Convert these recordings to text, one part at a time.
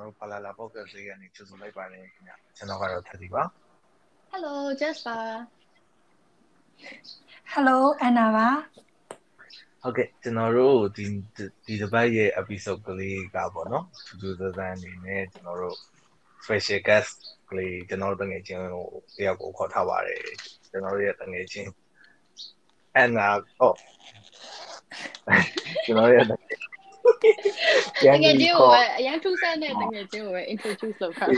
တော်တို့ဖလာလာ podcast လေးကနေကြိုဆိုလိုက်ပါတယ်ခင်ဗျကျွန်တော်ကတော့ထပ်စီပါ Hello Jasper Hello Anna ပါဟုတ်ကဲ့ကျွန်တော်တို့ဒီဒီတစ်ပတ်ရဲ့ episode ကလေးကပေါ့နော်ထူးထူးဆန်းဆန်းအနေနဲ့ကျွန်တော်တို့ special guest ကလေးကျွန်တော်တို့တငယ်ချင်းကိုတယောက်ကိုခေါ်ထားပါတယ်ကျွန်တော်တို့ရဲ့တငယ်ချင်း Anna ဟောကျွန်တော်ရဲ့ တငယ်တကယ်ချင်းကိုပဲအရင်ထူးဆန်းတဲ့တကယ်ချင်းကိုပဲ introduce လုပ်ထား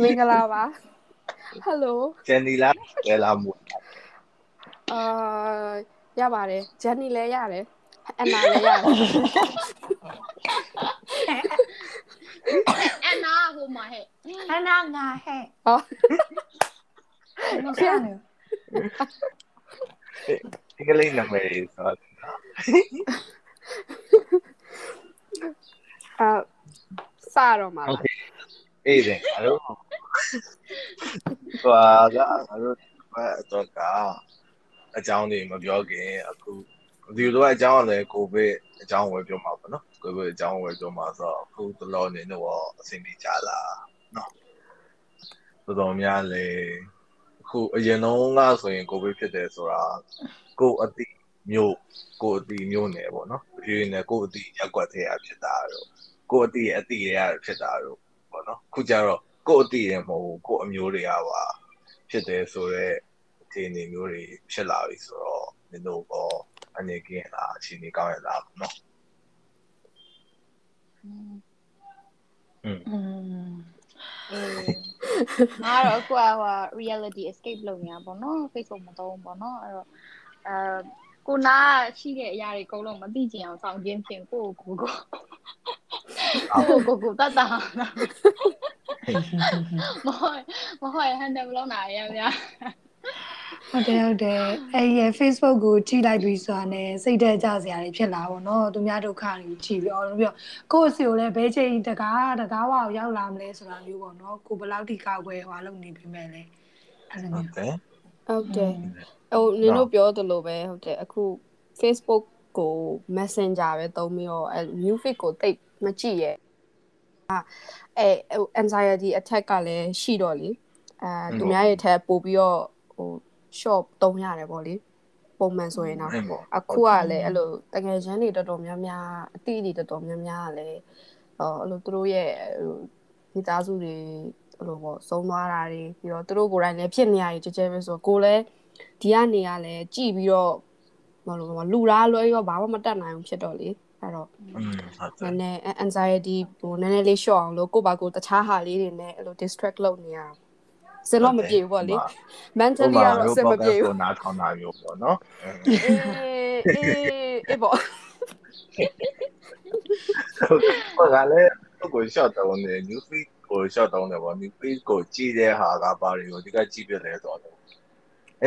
မင်္ဂလာပါ Hello ဂျန်နီလာလဲလာမှုအာရပါတယ်ဂျန်နီလည်းရတယ်အန်နာလည်းရတယ်အန်နာဟိုမှာဟဲ့အန်နာငါဟဲ့ဟောမဆန်နေဒီကလေးနာမည်ဆိုတော့ အာစတော့မှာဟုတ်ကဲ့အေးတယ်အဲ့တော့ဟွာကအဲ့တော့ဘက်တော့ကအကြောင်းတွေမပြောခင်အခုဒီလိုအကြောင်းကလည်းကိုဗစ်အကြောင်းဝယ်ပြောမှာပေါ့နော်ကိုဗစ်အကြောင်းဝယ်ပြောမှာဆိုတော့အခုတလောနေတော့အဆင်ပြေကြလားနော်တော်တော်များလေအခုအရင်တော့ကဆိုရင်ကိုဗစ်ဖြစ်တယ်ဆိုတာကိုအတိ မြို့ကိုအတီမြို့နယ်ပေါ့နော်ပြည်နယ်ကိုအတီရက်ကွက်ထဲရဖြစ်တာတော့ကိုအတီရဲ့အတီရဖြစ်တာတော့ပေါ့နော်ခုကြတော့ကိုအတီရမဟုတ်ကိုအမျိုးတွေရပါဖြစ်တယ်ဆိုတော့အခြေအနေမျိုးတွေဖြစ်လာပြီဆိုတော့မင်းတို့ကောအနေကင်းလားအခြေအနေကောင်းရလားပေါ့နော်อืมอืมเออငါတော့အခုကဟို reality escape လုပ်နေတာပေါ့နော် Facebook မသုံးဘူးပေါ့နော်အဲ့တော့အဲ ကိုနာရှိတဲ့အရာတွေအကုန်လုံးမသိချင်အောင်ဆောင်ခြင်းဖြင့်ကိုကိုကိုကိုကိုကိုတတ်တာမဟုတ်မဟုတ်ဟန်တယ်မလုပ်နိုင်ရဗျာဟုတ်တယ်ဟုတ်တယ်အဲ့ဒီ Facebook ကိုကြည့်လိုက်ပြီးဆိုတာနဲ့စိတ်သက်ကြစရာတွေဖြစ်လာပါတော့သူများဒုက္ခတွေကြည့်ပြီးတော့ပြီးတော့ကိုယ့်အစီကိုလည်းဘဲချိန်တကားတကားဝါကိုရောက်လာမလဲဆိုတာမျိုးပေါ့နော်ကိုဘယ်လောက်ထိကောက်ွယ်ဟွာလုပ်နေပြီမဲ့လဲအဲ့လိုမျိုးဟုတ်တယ်ဟုတ်တယ် ဟိုနင်တို့ပြောသလိုပဲဟုတ်တယ်အခု Facebook ကို Messenger ပဲသုံးပြီးတော့အဲ new feed ကိုတိတ်မကြည့်ရဲ့အဲအဲ anxiety attack ကလည်းရှိတော့လေအဲသူများရဲ့ထက်ပို့ပြီးတော့ဟို shop သုံးရတယ်ပေါ့လေပုံမှန်ဆိုရင်တော့အခုကလည်းအဲ့လိုတကယ်ချမ်းတွေတော်တော်များများအတိတွေတော်တော်များများကလည်းအဲ့လိုသူတို့ရဲ့မိသားစုတွေအဲ့လိုပေါ့ဆုံးသွားတာတွေပြီးတော့သူတို့ကိုယ်တိုင်လည်းဖြစ်နေရတယ်ကြကြပဲဆိုကိုလည်း ဒီကနေကလည်းကြည်ပြီးတော့မလို့လူလားလွဲရောဘာမှမတတ်နိုင်ဘူးဖြစ်တော့လေအဲ့တော့နည်းနည်း anxiety ဟိုနည်းနည်းလေး short အောင်လို့ကိုယ့်ဘာကိုယ်တခြားဟာလေးတွေနဲ့အဲ့လို distract လုပ်နေရစလုံးမပြေဘူးပေါ့လေ mentally ကတော့စမပြေဘူးနားထောင်တာမျိုးပေါ့နော်အေးအေးအေးပေါ့ဟုတ်ကဲ့လည်းကို short တောင်းနေ new feed ကို short တောင်းတယ်ပေါ့ new feed ကိုကြည့်တဲ့ဟာကဘာတွေကိုဒီကကြည့်ပြလဲဆိုတော့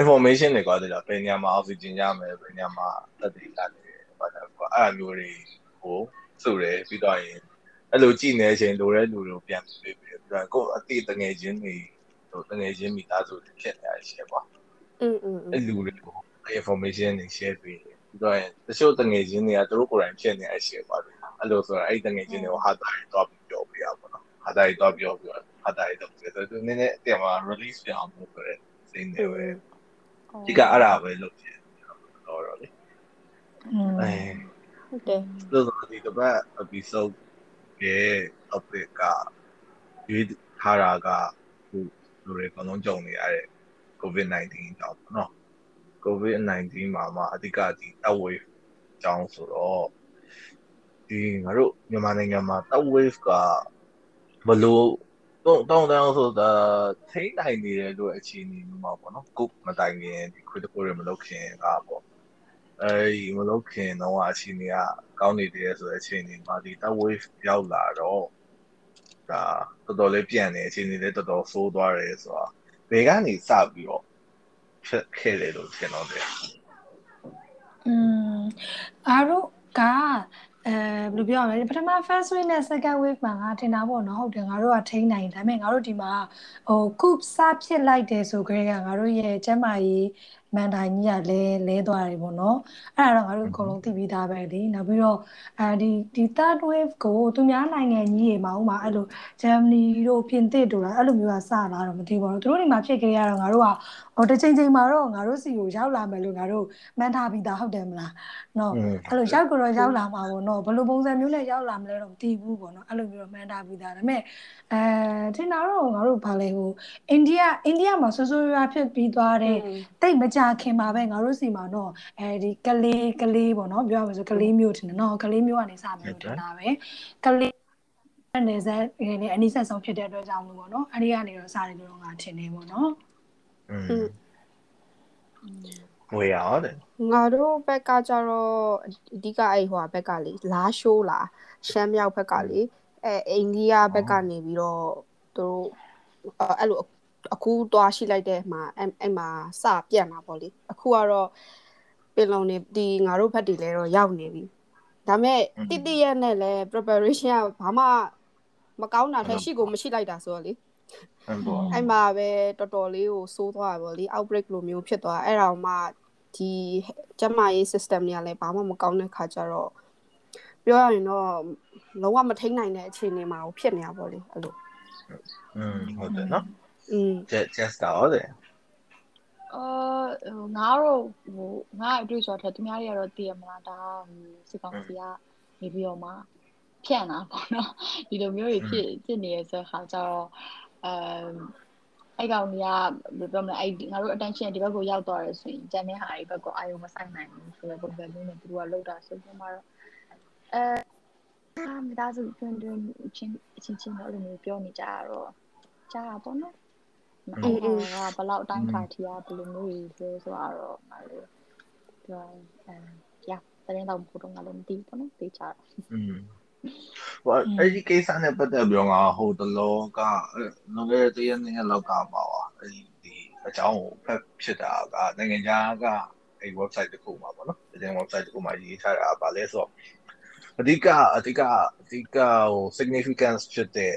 information တွေကတည်းကဘယ်နေရာမှာ oxygen ရမယ်ဘယ်နေရာမှာသက်သေရတယ်ဘာသာကွာအဲ့လိုမျိုးတွေဟိုစုတယ်ပြီးတော့ရင်အဲ့လိုကြည့်နေချိန်လိုတဲ့လူတွေကိုပြန်ပြေးပြီးတော့ကိုယ်အတိတငယ်ချင်းတွေဟိုတငယ်ချင်းမိသားစုတွေဖြစ်နေရရှယ်ကွာอืมอืมအဲ့လူတွေကို information တွေ share ပေးတယ်ပြီးတော့ရင်တချို့တငယ်ချင်းတွေကသူတို့ကိုယ်တိုင်ဖြစ်နေရရှယ်ကွာအဲ့လိုဆိုတာအဲ့တငယ်ချင်းတွေကိုဟာတာတွေတော့ပြောပြရပါတော့ဟာတာတွေတော့ပြောပြရဟာတာတွေတော့ပြောဆိုသူနည်းနည်းအတကယ်မှာ release ပြန်အောင်လုပ်ရတဲ့စိတ်တွေပဲ ဒီကအဲ့ဒါပဲလုပ်ချင်တော့တော့လေအဲဟုတ်တယ်ဆိုတော့ဒီကပတ် episode ရဲ့ topic ကရွေးထားတာကခုလူတွေအကုန်လုံးကြုံနေရတဲ့ COVID-19 ကြောင့်ပေါ့နော် COVID-19 မှာမှအဓိကဒီ third wave ကြောင်းဆိုတော့ဒီငါတို့မြန်မာနိုင်ငံမှာ third wave ကဘလို့ တော့တောင်းတောင်းဆိုတာထိနိုင်နေတယ်လို့အခြေအနေမျိုးမှာပေါ့နော်ကိုမတိုင်ခင်ဒီ critical တွေမလုပ်ခင်ကပေါ့အဲဒီမလုပ်ခင်တော့အခြေအနေကကောင်းနေတယ်ဆိုတဲ့အခြေအနေမှာဒီ third wave ရောက်လာတော့ဒါတော်တော်လေးပြန်နေအခြေအနေလေးတော်တော်ဆိုးသွားတယ်ဆိုတော့ဘယ်ကနေစပြီးတော့ဖြစ်ခဲ့တယ်လို့ထင်တော့တယ်อืมအားတို့က အဲဘယ်လိုပြောရမလဲပထမ first wave နဲ့ second wave မှာငါထင်တာပေါ့နော်ဟုတ်တယ်ငါတို့ကထိန်းနိုင်ဒါပေမဲ့ငါတို့ဒီမှာဟို coup စဖြစ်လိုက်တယ်ဆိုကြတဲ့ငါတို့ရဲ့ကျန်းမာရေးမန်တိုင်းကြီးကလဲလဲသွားတယ်ပေါ့နော်အဲ့ဒါတော့ငါတို့အကုန်လုံးသိပြီးသားပဲလေနောက်ပြီးတော့အဲဒီဒီ third wave ကိုသူများနိုင်ငံကြီးတွေမှာဥမာအဲ့လိုဂျာမနီတို့ပြင်သစ်တို့လားအဲ့လိုမျိုးကစလာတော့မသိပါဘူးသူတို့တွေမှာဖြစ်ကြရတော့ငါတို့ကဟိုတစ်ချိန်ချိန်မှာတော့ငါတို့စီကိုရောက်လာမယ်လို့ငါတို့မှန်းထားပြီးသားဟုတ်တယ်မလားနော်အဲ့လိုရောက်ကြတော့ရောက်လာမှာပေါ့နော်ဘယ်လိုပုံစံမျိုးနဲ့ရောက်လာမလဲတော့မသိဘူးပေါ့နော်အဲ့လိုမျိုးတော့မှန်းထားပြီးသားဒါပေမဲ့အဲထင်တာတော့ငါတို့ဗာလဲဟိုအိန္ဒိယအိန္ဒိယမှာဆိုးဆိုးရွားဖြစ်ပြီးသွားတဲ့တိတ်မကြခင်မှာပဲငါတို့စီမှာတော့အဲဒီကလေးကလေးပေါ့နော်ပြောရမယ်ဆိုကလေးမျိုးထင်တယ်နော်ကလေးမျိုးကနေစမယ်လို့ထင်တာပဲကလေးနေဆက်နေအနိဆက်ဆုံးဖြစ်တဲ့အတွက်ကြောင့်လို့ပေါ့နော်အဲဒီကနေတော့စတယ်လို့ငါထင်နေပေါ့နော်อืมဝေးရတယ်ငါတို့ဘက်ကကြတော့အဓိကအဲ့ဟိုဘက်ကလေလာရှိုးလာရှမ်းမြောက်ဘက်ကလေအဲအိန္ဒိယဘက်ကနေပြီးတော့သူတို့အဲ့လို အခုတွားရှိလိုက်တဲ့မှာအဲ့အဲ့မှာစပြတ်မှာပေါ့လေအခုကတော့ပင်လုံနေဒီငါတို့ဘက်တီလဲတော့ရောက်နေပြီဒါမဲ့တိတိရက်နဲ့လဲ preparation ကဘာမှမကောင်းတာထက်ရှိကိုမရှိလိုက်တာဆိုတော့လေအဲ့မှာပဲတော်တော်လေးကိုစိုးသွားတယ်ပေါ့လေ outbreak လိုမျိုးဖြစ်သွားအဲ့ဒါမှဒီကျမရေး system တွေကလည်းဘာမှမကောင်းတဲ့ခါကျတော့ပြောရရင်တော့လုံးဝမထိန်နိုင်တဲ့အခြေအနေမှာဖြစ်နေတာပေါ့လေအဲ့လိုอืมဟုတ်တယ်เนาะ just တော့တယ်အာငါတို့ဟိုငါအတွေ့အကြုံထက်သူများတွေကတော့တည်ရမလားဒါစစ်ကောင်စီကနေပြီးတော့မှဖြန့်တာပေါ့နော်ဒီလိုမျိုးတွေဖြစ်ဖြစ်နေရဆိုခါကျတော့အမ်အဲ့ကောင်ကြီးကဘယ်ပြောမလဲအဲ့ငါတို့ attention ဒီဘက်ကိုရောက်သွားတယ်ဆိုရင်ကျန်တဲ့ဟာတွေဘက်ကိုအာရုံမဆိုင်နိုင်ဘူးဆိုတော့ပုံစံမျိုးနဲ့သူတို့ကလောက်တာဆိုပြီးမှတော့အဲမိသားစုတွင်တွင်ချင်းချင်းချင်းတော့အဲ့လိုမျိုးပြောနေကြတော့ကြားတာပေါ့နော် အဲ့ဒါကဘလောက်အတိုင်းခါထီကဘယ်လိုမျိုးတွေလဲဆိုတော့ငါတို့ပြောအဲရတဲ့တော့ဘုတော့ငါလည်းမသိဘူးပေါ့နော်သိချာอืมဟိုအဲ့ဒီကိစ္စနဲ့ပတ်သက်ပြီးတော့ငါဟိုတလောကလွန်ခဲ့တဲ့တရက်နှစ်ရက်လောက်ကပါပါအဲ့ဒီဒီအကြောင်းကိုဖက်ဖြစ်တာကနိုင်ငံခြားကအဲ့ website တစ်ခုမှာပေါ့နော်ဒီ website တစ်ခုမှာရေးထားတာပါလဲဆိုတော့အဓိကအဓိကအဓိကဟို significance ဖြစ်တဲ့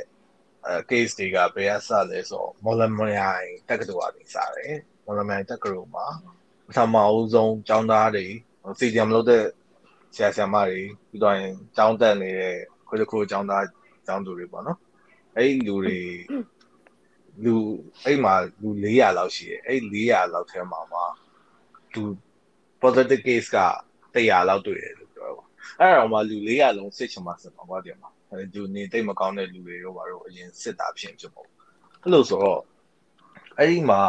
အဲ case တွေကဘယ်အစလဲဆိုတော့မော်လမြိုင်တက္ကသိုလ်ကနေစားတယ်မော်လမြိုင်တက္ကသိုလ်မှာပထမအဦးဆုံးကျောင်းသားတွေစီဂျမ်မလုပ်တဲ့ဆရာဆရာမတွေပြီးတော့ရင်ကျောင်းတက်နေတဲ့ခွေးတစ်ခုကျောင်းသားကျောင်းသူတွေပေါ့နော်အဲ့ဒီလူတွေလူအဲ့မှာလူ400လောက်ရှိတယ်အဲ့400လောက်ထဲမှာမှာသူ positive case က100လောက်တွေ့တယ်လို့ပြောတော့အဲ့တော့မှလူ400လုံးစစ်ချင်မှစစ်ပါဘာတည်းမှာ သူနေတိတ်မကောင်းတဲ့လူတွေရောဘာလို့အရင်စစ်တာဖြစ်ဖြစ်ပေါ့အဲ့လိုဆိုတော့အဲ့ဒီမှာ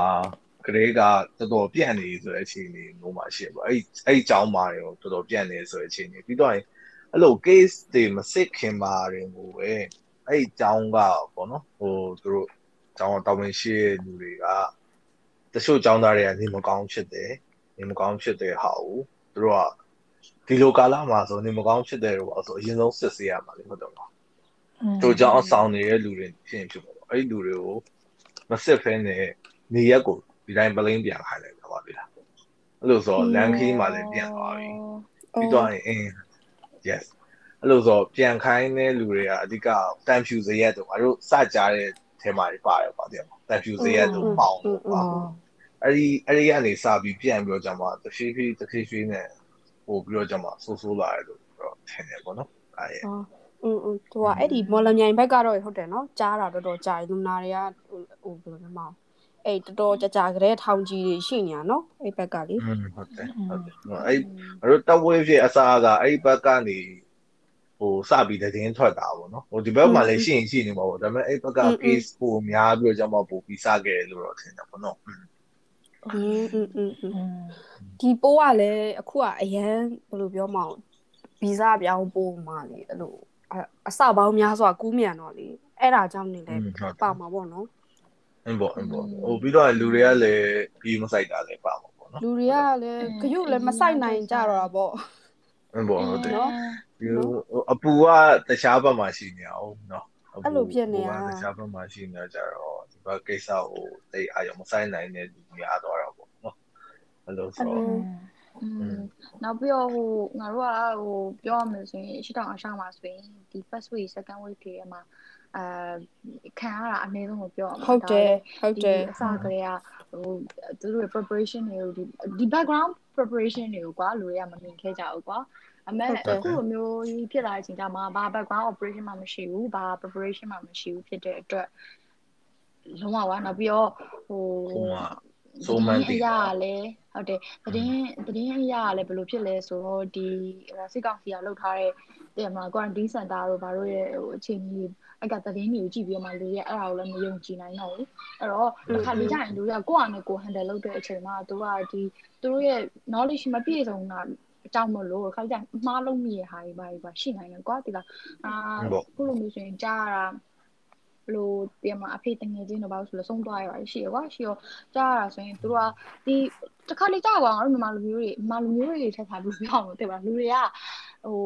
ကလေးကတော်တော်ပြန့်နေဆိုတဲ့အခြေအနေမျိုးမှာရှိပါအဲ့အဲ့အကြောင်းမှာရောတော်တော်ပြန့်နေဆိုတဲ့အခြေအနေပြီးတော့အဲ့လို case တွေမစစ်ခင်ပါရင်ကိုပဲအဲ့အကြောင်းကပေါ့နော်ဟိုသူတို့အကြောင်းတောင်းဝင်ရှိတဲ့လူတွေကတချို့အကြောင်းသားတွေကနေမကောင်းဖြစ်တယ်နေမကောင်းဖြစ်တဲ့ဟာကိုသူတို့ကဒီလိုကာလမှာဆိုနေမကောင်းဖြစ်တယ်တော့ဆိုအရင်ဆုံးစစ်ဆေးရမှာလေဟုတ်တယ်မလား တို့ကြောင့်အဆောင်နေတဲ့လူတွေဖြစ်ရင်ဖြစ်ပါတော့အဲ့ဒီလူတွေကိုမစစ်ဖဲနဲ့နေရက်ကိုဒီတိုင်းပလင်းပြန်ခိုင်းလိုက်တော့ပါပြီလားအဲ့လိုဆိုလန်ခီးမှာလည်းပြန်သွားပြီပြီးတော့အင်း yes အဲ့လိုဆိုပြန်ခိုင်းတဲ့လူတွေကအဓိကတန်ဖြူစရက်တို့ငါတို့စကြတဲ့ထဲမှာပါတယ်ပါတဲ့တန်ဖြူစရက်တို့ပေါအောင်ပါအဲ့ဒီအဲ့ဒီကနေစပြီးပြန်ပြီးတော့ကြမှာတဖြည်းဖြည်းတဖြည်းဖြည်းနဲ့ပို့ပြီးတော့ကြမှာဆိုးဆိုးလာတယ်လို့တော့ထင်တယ်ပေါ့နော်အဲ့ရဲ့ อืมသူကအဲ့ဒီမော်လမြိုင်ဘက်ကတော့ဟုတ်တယ်နော်ကြားတာတော်တော်ကြားလူနာတွေကဟိုဘယ်လိုမှမအောင်အဲ့တော်တော်ကြာကြာကလေးထောင်ကြီးတွေရှိနေတာနော်အဲ့ဘက်ကလေဟုတ်တယ်ဟုတ်တယ်အဲ့တို့တက်ဝေးဖြစ်အစားအစာအဲ့ဘက်ကနေဟိုစပြီးတဲ့တင်းထွက်တာပေါ့နော်ဟိုဒီဘက်မှာလည်းရှိရင်ရှိနေမှာပေါ့ဒါပေမဲ့အဲ့ဘက်က case ပိုများပြီးတော့ကျွန်တော်ပိုပြီးစခဲ့လို့တော့ထင်တယ်ပေါ့နော်อืมๆๆဒီပိုးကလည်းအခုကအရန်ဘယ်လိုပြောမအောင်ဗီဇပြောင်းပိုးမှလေအဲ့လို အစပေါင်းများစွာကူးမြန်တော့လေအဲ့ဒါကြောင့်နေလဲပါမှာပေါ့နော်အင်းပေါ့အင်းပေါ့ဟိုပြီးတော့လူတွေကလည်းပြီးမဆိုင်တာလည်းပါမှာပေါ့နော်လူတွေကလည်းခရုလည်းမဆိုင်နိုင်ကြတော့တာပေါ့အင်းပေါ့ဟုတ်တယ်ဒီအပူကတခြားဘက်မှာရှိနေအောင်နော်အဲ့လိုဖြစ်နေတာတခြားဘက်မှာရှိနေကြတော့ဒီဘက်ကိစ္စကိုတိတ်အာရုံမဆိုင်နိုင်တဲ့လူများတော့တော့ပေါ့နော်အဲ့လိုဆိုอืม နောက်ပြီးတော့ဟိုငါတို့ကဟိုပြောရမယ်ဆိုရင်ရှစ်တောင်အရှောင်းမှာဆိုရင်ဒီ first week second week တွေမှာအာခံရတာအနည်းဆုံးကိုပြောရမှာဟုတ်တယ်ဟုတ်တယ်အစကလေးကဟိုသူတို့ preparation တွေကိုဒီဒီ background preparation တွေကိုကွာလူတွေကမမြင်ခဲ့ကြဘူးကွာအမေအခုလိုမျိုးကြီးဖြစ်လာတဲ့အချိန်ကျမှဘာ background operation မှမရှိဘူးဘာ preparation မှမရှိဘူးဖြစ်တဲ့အတွက်လုံးဝကွာနောက်ပြီးတော့ဟို ဆိုမှန်တည်ရလဲဟုတ်တယ်သတင်းသတင်းအရာလည်းဘယ်လိုဖြစ်လဲဆိုတော့ဒီစစ်ကောင်စီကလုပ်ထားတဲ့တဲ့မှာ quarantine center တို့ဘာတို့ရဲ့ဟိုအခြေအနေအဲ့ကသတင်းတွေကိုကြည့်ပြီးမှလူတွေအဲ့ဒါကိုလည်းမယုံကြည်နိုင်တော့ဘူးအဲ့တော့တစ်ခါလေကြာရင်လူတွေကကိုယ့်အနေကို handle လုပ်တဲ့အချိန်မှာသူကဒီသူတို့ရဲ့ knowledge မပြည့်စုံတာအကြောင်းမလို့ခါကြမှားလုံးမိရဟာတွေပါပါရှိနိုင်တယ်ကွာဒီလားအာခုလိုမျိုးဆိုရင်ကြားရတာ လို့ပြန်မှာအဖေတငယ်ချင်းတော့ဘာလို့ဆိုလဲဆုံးသွားရပါရှိရကွာရှိရောကြားရတာဆိုရင်သူတို့ကဒီတစ်ခါလေကြားကွာငါတို့မြန်မာလူမျိုးတွေမြန်မာလူမျိုးတွေထက်ထားပြီးပြောအောင်လို့တဲ့ပါလူတွေကဟို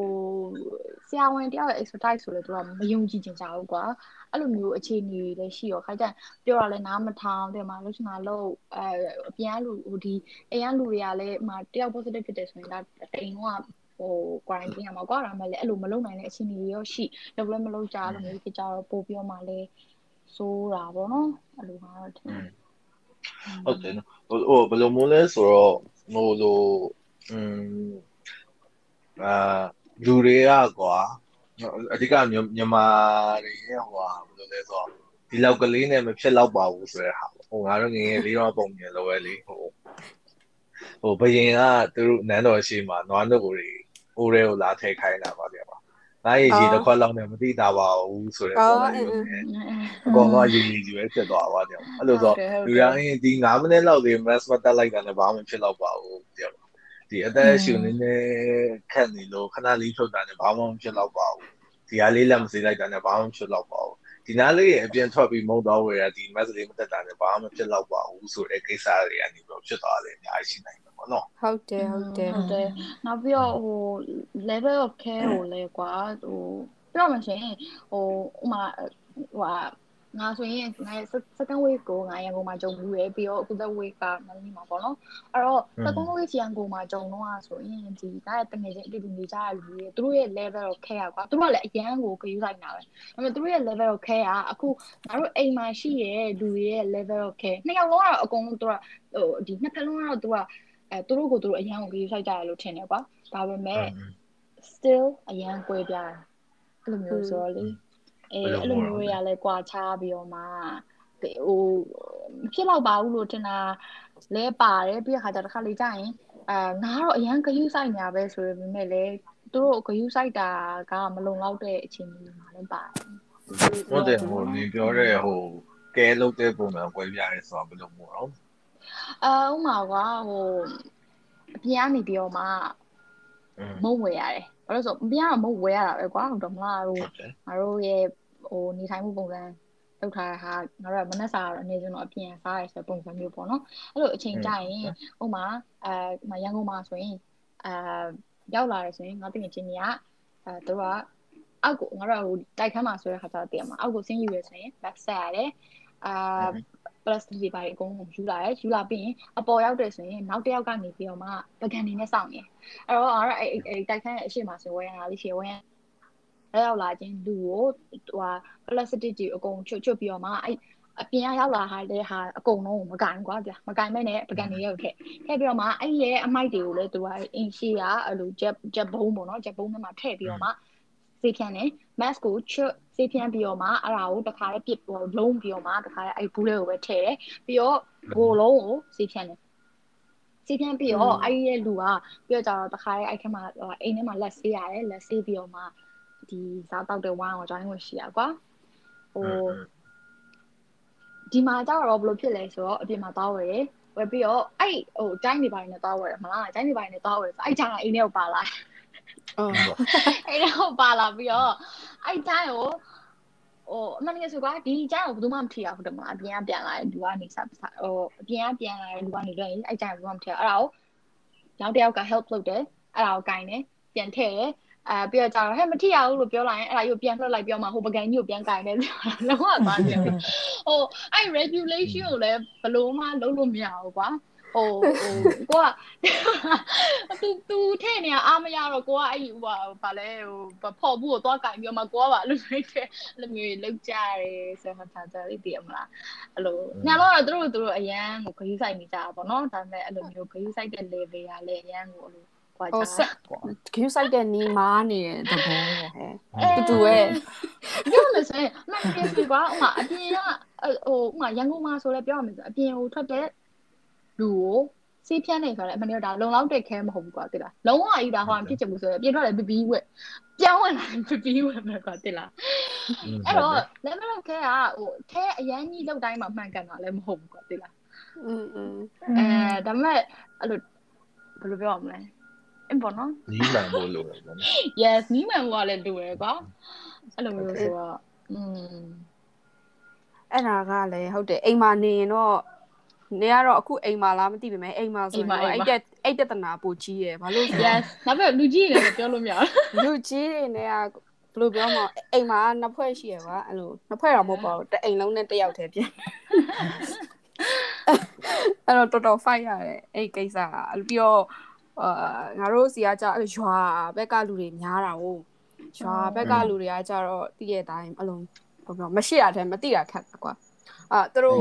ဆရာဝန်တယောက်ရဲ့ expertise ဆိုလဲသူကမယုံကြည်ကြကြဘူးကွာအဲ့လိုမျိုးအခြေအနေတွေလည်းရှိရောခါကျပြောရလဲနားမထောင်တဲ့မှာလို့ချင်တာလို့အဲအပြန်လူဟိုဒီအရန်လူတွေကလည်းမတယောက် positive ဖြစ်တယ်ဆိုရင်ဒါတိမ်တော့ ဟို quarantine ရမှာကွာဒါမှလည်းအဲ့လိုမလုပ်နိုင်တဲ့အခြေအနေတွေရောရှိလုပ်လည်းမလုပ်ကြလို့မျိုးဖြစ်ကြတော့ပို့ပြောမှလည်းစိုးတာပေါ့နော်အဲ့လိုကတော့ထင်ဟုတ်တယ်နော်ဟိုဘယ်လိုမျိုးလဲဆိုတော့ဟိုလိုอืมအာလူတွေကကွာအဓိကမြန်မာတွေရဲ့ဟိုဟာဘယ်လိုလဲဆိုတော့ဒီလောက်ကလေးနဲ့မဖြစ်တော့ပါဘူးဆိုတဲ့ဟာဟိုငါတို့ငယ်ငယ်လေးတော့ပုံမြင်လို့ပဲလေဟိုဟိုဘယင်ကသူတို့နန်းတော်ရှိမှာနွားနို့တွေ အိုးတွေကိုလာထည့်ခိုင်းတာပါဗျာပါငါရေကြီးတစ်ခွက်လောက်နဲ့မသိတာပါဘူးဆိုတဲ့ပုံစံမျိုးနဲ့အကောင်ကရေကြီးကြီးပဲဖြစ်သွားပါဗျာအဲ့လိုဆိုလူတိုင်းဒီ9မိနစ်လောက်လေး mass မတက်လိုက်တာနဲ့ဘာမှမဖြစ်တော့ပါဘူးဗျာဒီအသက်ရှူနေနေခက်နေလို့ခဏလေးထုတ်တာနဲ့ဘာမှမဖြစ်တော့ပါဘူးဒီအားလေးလက်မစေးလိုက်တာနဲ့ဘာမှမဖြစ်တော့ပါဘူး ဒီနားလေးရဲ့အပြင်ထွက်ပြီးမုံတော့ဝယ်ရဒီ mass လေးမတက်တာနဲ့ဘာမှမဖြစ်တော့ပါဘူးဆိုတဲ့ကိစ္စတွေကနေပြီးဖြစ်သွားတယ်အများကြီးရှိနိုင်တယ်ပေါ့နော်ဟုတ်တယ်ဟုတ်တယ်ဟုတ်တယ်နောက်ပြီးတော့ဟို level of care ကိုလည်းကွာဟိုပြောမှရှင်ဟိုဥမာဟို ငါဆိုရင်ငါ second wave ကိုငါရန်ကုန်မှာကြုံဘူးရယ်ပြီးတော့အခု third wave ကမလီမှာပေါ့နော်အဲ့တော့ second wave ရန်ကုန်မှာကြုံတော့ဆိုရင်ဒီငါရဲ့တငယ်ချင်းအတူတူနေကြတဲ့လူတွေသူတို့ရဲ့ level of care ကွာသူတို့ကလည်းအရန်ကိုခယူလိုက်တာပဲဒါပေမဲ့သူတို့ရဲ့ level of care ကအခုငါတို့အိမ်မှာရှိရဲ့လူတွေရဲ့ level of care နှစ်ယောက်လုံးကတော့အကုန်လုံးသူကဟိုဒီနှစ်ဖက်လုံးကတော့သူကအဲသူတို့ကိုသူတို့အရန်ကိုခယူလိုက်ကြတယ်လို့ထင်တယ်ကွာဒါပေမဲ့ still အရန်ကွဲပြားတယ်အဲ့လိုမျိုးဆိုတော့လေ အဲအဲ့လိုမျိုးတွေကလည်းကြွာချပြီးတော့မှဟိုဖြစ်တော့ပါဘူးလို့ထင်တာလဲပါတယ်ပြီးခါကျတစ်ခါလေကြာရင်အာငါတော့အရန်ဂယုဆိုင်ညာပဲဆိုပေမဲ့လေသူတို့ဂယုဆိုင်တာကမလုံလောက်တဲ့အခြေအနေတွေမှာလည်းပါတယ်ဟုတ်တယ်ဟိုနေပြောတဲ့ဟိုကဲလုပ်တဲ့ပုံစံကွဲပြားရဲဆိုတာဘယ်လိုမို့တော့အာဥမာကဟိုအပြင်ကနေပြီးတော့မှ မုံဝယ်ရတယ်ဘာလို့ဆိုအပြင်ကတော့မုံဝယ်ရတာပဲကွာဟုတ်တယ်မလားတို့ငါတို့ရဲ့ဟိုနေထိုင်မှုပုံစံလောက်ထားတာဟာငါတို့ကမနက်စာတော့အနေချင်းတော့အပြင်စားရဆိုပုံစံမျိုးပေါ့နော်အဲ့လိုအချိန်ကြရင်ဥမာအဲရန်ကုန်မှာဆိုရင်အာရောက်လာတယ်ဆိုရင်ငါတင်ချင်းကြီးကအဲသူကအောက်ကိုငါတို့ဟိုတိုက်ခန်းမှာဆိုတဲ့ခါကျတော့တည်မှာအောက်ကိုဆင်းယူရဆိုရင် back set ရတယ်အာ plus တွေပါအကုန်လုံးယူလာတယ်ယူလာပြီးရင်အပေါ်ရောက်တယ်ဆိုရင်နောက်တစ်ယောက်ကနေပြီးတော့မှပကံနေနဲ့စောင့်နေအဲ့တော့အဲ့အဲ့တိုက်ခန်းရဲ့အရှိမဆိုဝယ်ရတာလေးရှိဝယ်ရလက်ရောက်လာခြင်းလူကိုဟိုဟာ plastic ကြီးအကုန်ချွတ်ချွတ်ပြီးတော့မှအဲ့အပြင်ကရောက်လာဟာတဲ့ဟာအကုန်လုံးမကင်ကွာဗျာမကင်မဲ့နဲ့ပကံတွေရောက်ထည့်ထည့်ပြီးတော့မှအဲ့ဒီရဲ့အမိုက်တွေကိုလည်းသူကအင်ရှီကအဲ့လိုဂျက်ဂျက်ဘုံပေါ့နော်ဂျက်ဘုံထဲမှာထည့်ပြီးတော့မှ စေဖြန်းတယ် mask ကိုချွတ်စေဖြန်းပြီးတော့မှအဲ့ဒါကိုတခါလေးပစ်ပေါ်လုံးပြီးတော့မှတခါလေးအဲ့ဘူးလေးကိုပဲထည့်တယ်ပြီးတော့ဘိုလုံးကိုစေဖြန်းတယ်စီးပြန်ပြီးတော့အဲ့ဒီရဲ့လူကပြီးတော့ကျတော့တခါလေးအဲ့ထဲမှာအိမ်ထဲမှာလက်ဆေးရတယ်လက်ဆေးပြီးတော့မှဒီစားတောက်တဲ့ဝိုင်းကို join ဝင်ရှိရကွာဟိုဒီမှာကျတော့ဘယ်လိုဖြစ်လဲဆိုတော့အပြင်မှာတောင်းဝယ်ဝယ်ပြီးတော့အဲ့ဟိုတိုင်းနေပိုင်းနဲ့တောင်းဝယ်မလားတိုင်းနေပိုင်းနဲ့တောင်းဝယ်ဆိုအဲ့ချာအိမ်ထဲကိုပါလာအော် အဲ့တော့ပါလာပြီးတော့အဲ့တိုင်းကိုဟိုအမှန်တကယ်ဆိုကွာဒီကျန်ကိုဘယ်သူမှမထီရဘူးတမအပြင်ကပြန်လာတဲ့လူကနေစဟိုအပြင်ကပြန်လာတဲ့လူကနေတော့အဲ့ကျန်ကိုဘယ်သူမှမထီရအဲ့ဒါကိုနောက်တစ်ယောက်က help လုပ်တယ်အဲ့ဒါကိုကင်တယ်ပြန်ထည့်တယ်အဲပြီးတော့ကျတော့ဟဲ့မထိရဘူးလို့ပြောလိုက်ရင်အဲ့ဒါကြီးကိုပြန်လှုပ်လိုက်ပြောမှဟိုပကံကြီးကိုပြန်ကင်တယ်လုံးဝသွားတယ်ဟိုအဲ့ regulation ကိုလည်းဘလို့မှလုံးလို့မရဘူးကွာ ဟဟိုကိုကသူသူထဲ့နေအားမရတော့ကိုကအဲ့ဟိုဘာလဲဟိုဖော်ဘူးကိုသွားကင်ပြီးတော့မှကိုကပါအဲ့လိုမျိုးတဲ့အဲ့လိုမျိုးလောက်ကြတယ်ဆိုတော့ထားကြလိတည်မလားအဲ့လိုညာတော့သူတို့သူတို့အရန်ကိုခရီးဆိုင်နေကြတာပေါ့နော်ဒါပေမဲ့အဲ့လိုမျိုးခရီးဆိုင်တဲ့ level ကလည်းအရန်ကိုအဲ့လိုကွာကြတာပေါ့ queue site တဲ့နီးမားနေတဲ့သဘောပေါ့ဟဲ့တူတူရဲ့ပြောမယ်ဆိုရင်မင်းပြကွာဥမာအပြင်ကဟိုဥမာရန်ကုန်မှာဆိုလဲပြောရမယ်ဆိုအပြင်ဟိုထွက်တဲ့ လူကိုစီးဖြန်းနေဆိုတော့အမှန်တရားဒါလုံလောက်တဲ့ခဲမဟုတ်ဘူးကွာတိလားလုံးဝအီဒါဟောင်းဖြစ်ချင်မှုဆိုရင်ပြင်ထွက်တယ်ပီပီဝက်ပြောင်းဝင်လာပီပီဝက်ပဲကွာတိလားအဲ့တော့လက်မလုံခဲကဟိုခဲအရန်ကြီးလောက်တိုင်းမှာမှန်ကန်တာလည်းမဟုတ်ဘူးကွာတိလားอืมอืมအဲဒါပေမဲ့အဲ့လိုဘယ်လိုပြောရမလဲအင်းပေါ့နော်နီးမှန်ဖို့လိုတယ်ပေါ့ Yes နီးမှန်ဖို့ကလည်းလိုတယ်ကွာအဲ့လိုမျိုးဆိုတော့อืมအဲ့ဒါကလည်းဟုတ်တယ်အိမ်မှာနေရင်တော့ နေကတော့အခုအိမ်မှာလားမသိပေမဲ့အိမ်မှာဆိုရင်တော့အဲ့တက်အဲ့တက်တနာပိုကြီးရယ်ဘာလို့ yes နောက်ပြီးလူကြီးတွေလည်းပြောလို့မရဘူးလူကြီးတွေနဲ့ကဘယ်လိုပြောမလဲအိမ်မှာနှစ်ဖွဲ့ရှိရပါအဲ့လိုနှစ်ဖွဲ့တော့မဟုတ်ပါဘူးတအိမ်လုံးနဲ့တစ်ယောက်တည်းပြန်အဲ့တော့တော်တော် fight ရတယ်အဲ့ကိစ္စကပြီးတော့အာငါတို့စီကကြာအဲ့ရွာဘက်ကလူတွေများတာဟုတ်ရွာဘက်ကလူတွေကကြတော့တည့်ရဲ့တိုင်းအလုံးဘယ်လိုမရှိတာတည်းမသိတာခက်ကွာ အာသူတို့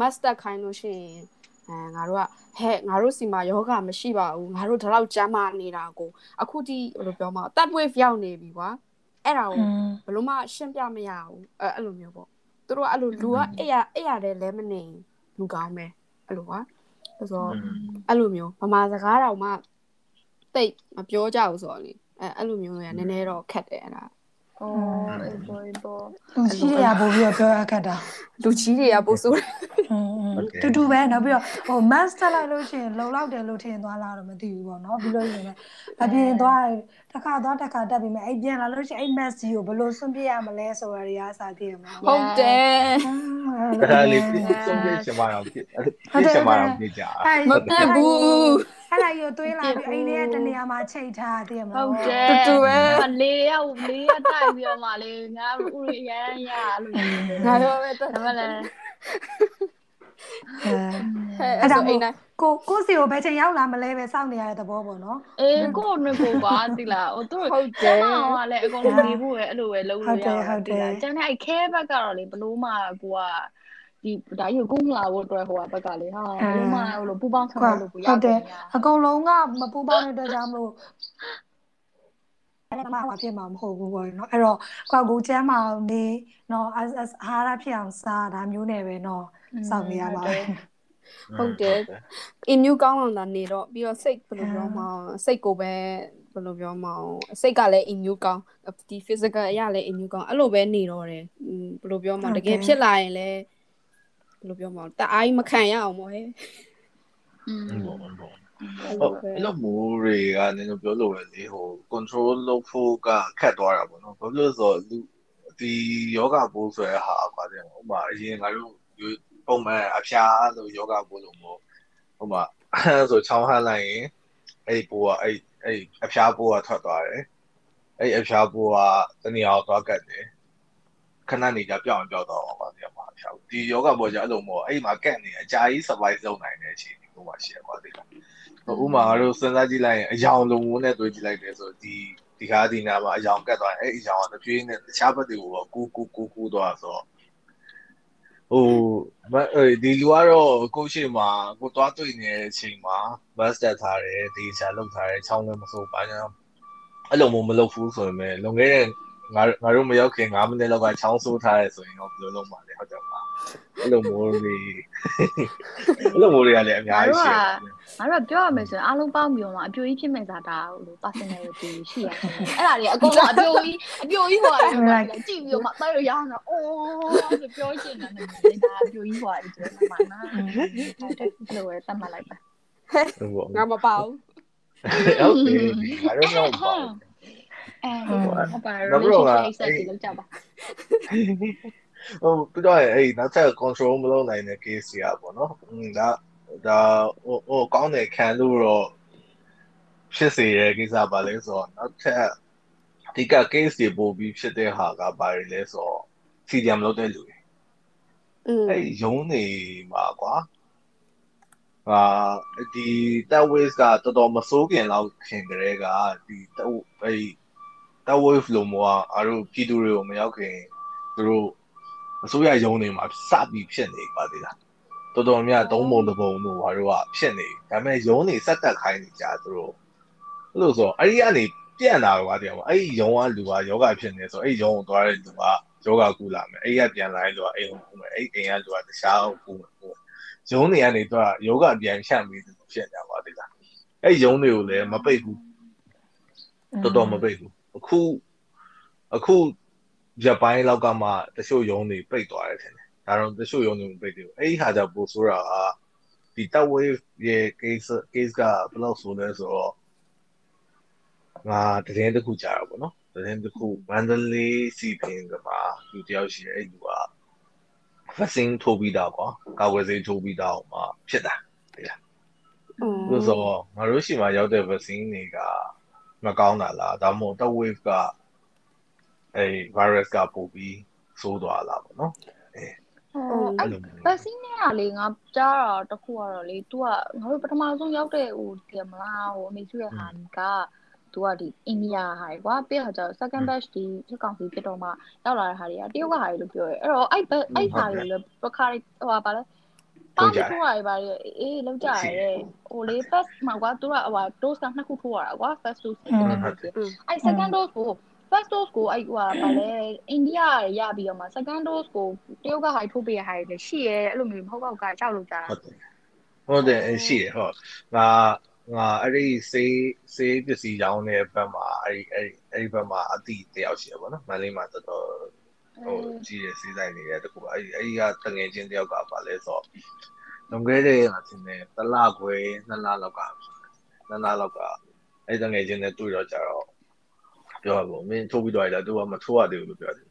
master ခိုင်းလို့ရှိရင်အဲငါတို့ကဟဲ့ငါတို့စီမှာယောဂမရှိပါဘူးငါတို့ဒီလောက်ကျမ်းမာနေတာကိုအခုထိဘယ်လိုပြောမလဲ third wave ရောက်နေပြီကွာအဲ့ဒါကိုဘယ်လိုမှရှင်းပြမရဘူးအဲအဲ့လိုမျိုးပေါ့သူတို့ကအဲ့လိုလူကအဲ့ရအဲ့ရတဲ့လဲမနေလူကောင်းပဲအဲ့လိုကွာဆိုတော့အဲ့လိုမျိုးဗမာစကားတော်မှတိတ်မပြောကြဘူးဆိုတော့လေအဲအဲ့လိုမျိုးတွေကနည်းနည်းတော့ခက်တယ်အဲ့ဒါ အော်အေးပေါ်ပေါ်လူကြီးတွေကပို့ပြီးတော့ပြောရခက်တာလူကြီးတွေကပို့ဆိုးတယ်တူတူပဲနောက်ပြီးတော့ဟို master လိုက်လို့ရှိရင်လုံလောက်တယ်လို့ထင်သွားလားတော့မသိဘူးပေါ့နော်ပြီးလို့ရှိရင်အပြင်သွားတစ်ခါသွားတစ်ခါတက်ပြီးမှအဲ့ပြန်လာလို့ရှိရင်အဲ့ mass ကြီးကိုဘယ်လိုဆွန့်ပြရမလဲဆိုတာတွေအားစားသိရမှာဟုတ်တယ်အဲ့ဒါလေးဆွန့်ပြချင်မှတော့ဖြစ်ချင်မှတော့ပြကြမပြတ်ဘူး အဲ့ဒါကြီးကိုသွေးလာပြီးအိမ်ထဲကတနေရာမှာချိတ်ထားသိရမလားဟုတ်တယ်တူတူပဲလေးရောက်လေးရတိုက်ပြီးတော့မှလေငါဥရိရန်ရအဲ့လိုငါရောပဲတက်ဒါမှလည်းအဲ့ဒါမို့ကိုကိုစီကိုဘယ်ချိန်ရောက်လာမလဲပဲစောင့်နေရတဲ့သဘောပေါ့နော်အေးကိုနဲ့ကိုပါတိလားဟိုသူဟုတ်တယ်ဟောလည်းအကုန်လုံးနေဖို့ပဲအဲ့လိုပဲလုပ်လို့ရဟုတ်တယ်ကျန်တဲ့အဲ့ခဲဘက်ကတော့လေဘလို့မှကိုက ဒီဒါကြီးကိုကုန်းလာဖို့အတွက်ဟိုဘက်ကလေဟာဘလို့မှဟိုလိုပူပေါင်းဆောင်လို့ကိုရဟုတ်တယ်အကုန်လုံးကမပူပေါင်းတဲ့အတွက်ကြောင့်မလို့အဲ့ဒါမှမဖြစ်မှာမဟုတ်ဘူးပေါ့နော်အဲ့တော့ကောက်ကူချမ်းမအောင်နေနော်အာဟာရဖြစ်အောင်စားဒါမျိုးနဲ့ပဲနော်စောင့်နေရပါမယ်ဟုတ်တယ်အင်မျိုးကောင်းအောင်လာနေတော့ပြီးတော့စိတ်ဘယ်လိုပြောမအောင်စိတ်ကိုပဲဘယ်လိုပြောမအောင်စိတ်ကလည်းအင်မျိုးကောင်းဒီ physical အရာလည်းအင်မျိုးကောင်းအဲ့လိုပဲနေတော့တယ်ဘယ်လိုပြောမအောင်တကယ်ဖြစ်လာရင်လည်း ဘယ်လိုပြောမအောင်တအားကြီးမခံရအောင်ပေါ့ဟဲ့อืมဘောဘောဟုတ်အဲ့လိုမျိုးတွေကနင်တို့ပြောလို့ပဲလေဟို control လုပ်ဖို့ကခက်သွားတာပေါ့နော်ဘာလို့လဲဆိုတော့လူဒီယောဂပိုးဆိုရဟာကွာတဲ့ဥမာအရင်ငါတို့ပုံမှန်အဖျားလို့ယောဂပိုးလို့မို့ဥမာဆိုချောင်းဟန်းလိုက်ရင်အဲ့ပိုးကအဲ့အဲ့အဖျားပိုးကထွက်သွားတယ်အဲ့အဖျားပိုးကတနည်းအောင်သွားကတ်တယ် ခဏနေကြပြောင်းပြောင်းတော့ပါဗျာမှာဖျားဒီယောဂပိုးကြအဲ့လိုမို့အဲ့မှာကတ်နေအကြာကြီး survive လုပ်နိုင်တဲ့အခြေအနေကိုမှရှိရပါသေးတယ်ဥမာတို့စဉ်းစားကြည့်လိုက်ရင်အယောင်လုံးဝနဲ့တွေးကြည့်လိုက်တယ်ဆိုဒီဒီကားဒီနာမှာအယောင်ကတ်သွားရင်အဲ့အယောင်ကတပြေးနဲ့တခြားဘက်တွေကိုကူကူကူကူသွားဆိုတော့ဟိုဒီလူကတော့ကိုရှိမှာကိုသွားတွေ့နေတဲ့အချိန်မှာ bus တက်ထားတယ်ဒီချာလောက်ထားတယ်ချောင်းလည်းမစိုးပါညာအဲ့လိုမျိုးမလုပ်ဘူးဆိုရင်လွန်ခဲ့တဲ့ ငါငါတို့မရောက်ခင်9မိနစ်လောက်ကချောင်းဆိုးထားတယ်ဆိုရင်တော့ဘယ်လိုလုပ်မှာလဲဟုတ်တယ်မလားအဲ့လိုမျိုးတွေအဲ့လိုမျိုးတွေကလည်းအများကြီးရှိတယ်ငါတို့ပြောရမယ်ဆိုရင်အားလုံးပေါင်းပြီးတော့မှအပြိုကြီးဖြစ်မဲ့စားတာလို့ personality ရှိရတယ်အဲ့ဒါတွေအကုန်လုံးအပြိုကြီးအပြိုကြီးဟိုရတယ်ကြည့်ပြီးတော့မှတိုက်လို့ရအောင်အိုးဆိုပြောချင်တယ်ဒါအပြိုကြီးဟိုရတယ်ဆိုတော့မှနာအဲ့လိုပဲတတ်မှတ်လိုက်ပါငါမပေါဘူးဟုတ်ပြီ အဲဟုတ်ပါရောနောက်တော့အဲ့ဒီလောက်ကြပါဟုတ်သူတော့အဲ့နောက်ထပ် control မလုပ်နိုင်တဲ့ case ရပါတော့။ဒါဒါဟိုဟိုကောင်းတယ်ခံလို့တော့ဖြစ်စေတဲ့ကိစ္စပါလဲဆိုတော့နောက်ထပ်အဓိက case တွေပို့ပြီးဖြစ်တဲ့ဟာကဘာတွေလဲဆိုတော့ CDM လုပ်တဲ့လူတွေ။အဲ့ရုံးနေမှာကွာ။ဟာဒီ that ways ကတော်တော်မစိုးခင်လောက်ခင်ကလေးကဒီအဲ့ that wave လို့မို့အားတို့ပြည်သူတွေကိုမရောက်ခင်သူတို့အစိုးရရုံးတွေမှာစပြီးဖြစ်နေပါသေးလားတော်တော်များသုံးပုံတစ်ပုံတို့ဘာတို့ကဖြစ်နေဒါပေမဲ့ရုံးတွေစက်တက်ခိုင်းနေကြသူတို့အဲ့လိုဆိုအဲ့ဒီကနေပြန့်လာတော့တရားမအဲ့ဒီရုံးကလူကယောဂဖြစ်နေဆိုအဲ့ဒီရုံးကိုသွားတဲ့လူကယောဂကူလာမယ်အဲ့ဒီကပြန်လာရင်လူကအိမ်ကိုကူမယ်အဲ့အိမ်ကလူကတခြားကူမယ်ရုံးတွေကနေတော့ယောဂပြန်ဖြန့်ပြီးဖြစ်နေပါသေးလားအဲ့ရုံးတွေကိုလည်းမပိတ်ဘူးတော်တော်မပိတ်ဘူး အခုအခုဂျပန်လောက်ကမှတချို့ယုံတွေပိတ်သွားတယ်ထင်တယ်ဒါတော့တချို့ယုံတွေမပိတ်သေးဘူးအဲ့ဒီဟာကြောင့်ပိုဆိုးတာကဒီ top wave ရဲ့ case case ကဘယ်လောက်ဆိုလဲဆိုတော့ငါတရင်တစ်ခုကြာတော့ဗောနော်တရင်တစ်ခုမန္တလေးစီပင်ကမှာလူတယောက်ရှိတယ်အဲ့လူက vaccine ထိုးပြီးတော့ကွာကာကွယ်ဆေးထိုးပြီးတော့မှဖြစ်တာဟုတ်လားလို့ဆိုတော့ငါတို့ရှိမှရောက်တဲ့ vaccine တွေက မကောင်းတာလားဒါမှမဟုတ် top wave ကအဲ virus ကပို့ပြီးဆိုးသွားလာပေါ့နော်အဲအဲ့လို vaccine နဲ့ကလေငါကြားတာတခုကတော့လေ तू ကငါတို့ပထမဆုံးရောက်တဲ့ဟိုဒီမလားဟိုအမေစုရဲ့ဟာကသူကဒီအိန္ဒိယဟာကွာပြီးတော့ကျတော့ second batch ဒီဖြစ်ကောင်စီဖြစ်တော့မှရောက်လာတဲ့ဟာတွေကတရုတ်ကဟာတွေလို့ပြောရဲအဲ့တော့အဲ့အဲ့ဟာတွေလည်းပခါဟိုပါပါလဲ ပေါင်းထိုးရတယ်ပါလေအေးလောက်ကြရဲဟိုလေ first မှာကွာသူကဟို dose ကနှစ်ခုထိုးရတာကွာ first dose အဲ့ second dose ကို first dose ကိုအဲ့ဟိုပါလေအိန္ဒိယရပြီးတော့မှ second dose ကိုတရုတ်ကဟာထိုးပေးရဟာတွေရှိရဲအဲ့လိုမျိုးမဟုတ်တော့ကကြောက်လို့ကြတာဟုတ်တယ်ဟုတ်တယ်ရှိရဟုတ်ငါငါအဲ့ဒီစေးစေးပစ္စည်းရောင်းတဲ့ဘက်မှာအဲ့ဒီအဲ့ဒီအဲ့ဒီဘက်မှာအတိတယောက်ရှိရပါတော့မန္တလေးမှာတော်တော် ဟိုကြီးရစေးဆိုင်နေတဲ့တကူအဲ့ဒီအဲ့ဒီကတငယ်ချင်းတယောက်ကပါလဲဆိုတော့လွန်ခဲ့တဲ့ငါတင်တယ်တလခွဲနှစ်လလောက်ကနှစ်လလောက်ကအဲ့ဒီတငယ်ချင်းနဲ့တွေ့တော့ကြတော့ပြောပါဘောမင်းထိုးပြီးတော့ရတာသူကမထိုးရသေးဘူးလို့ပြောတယ်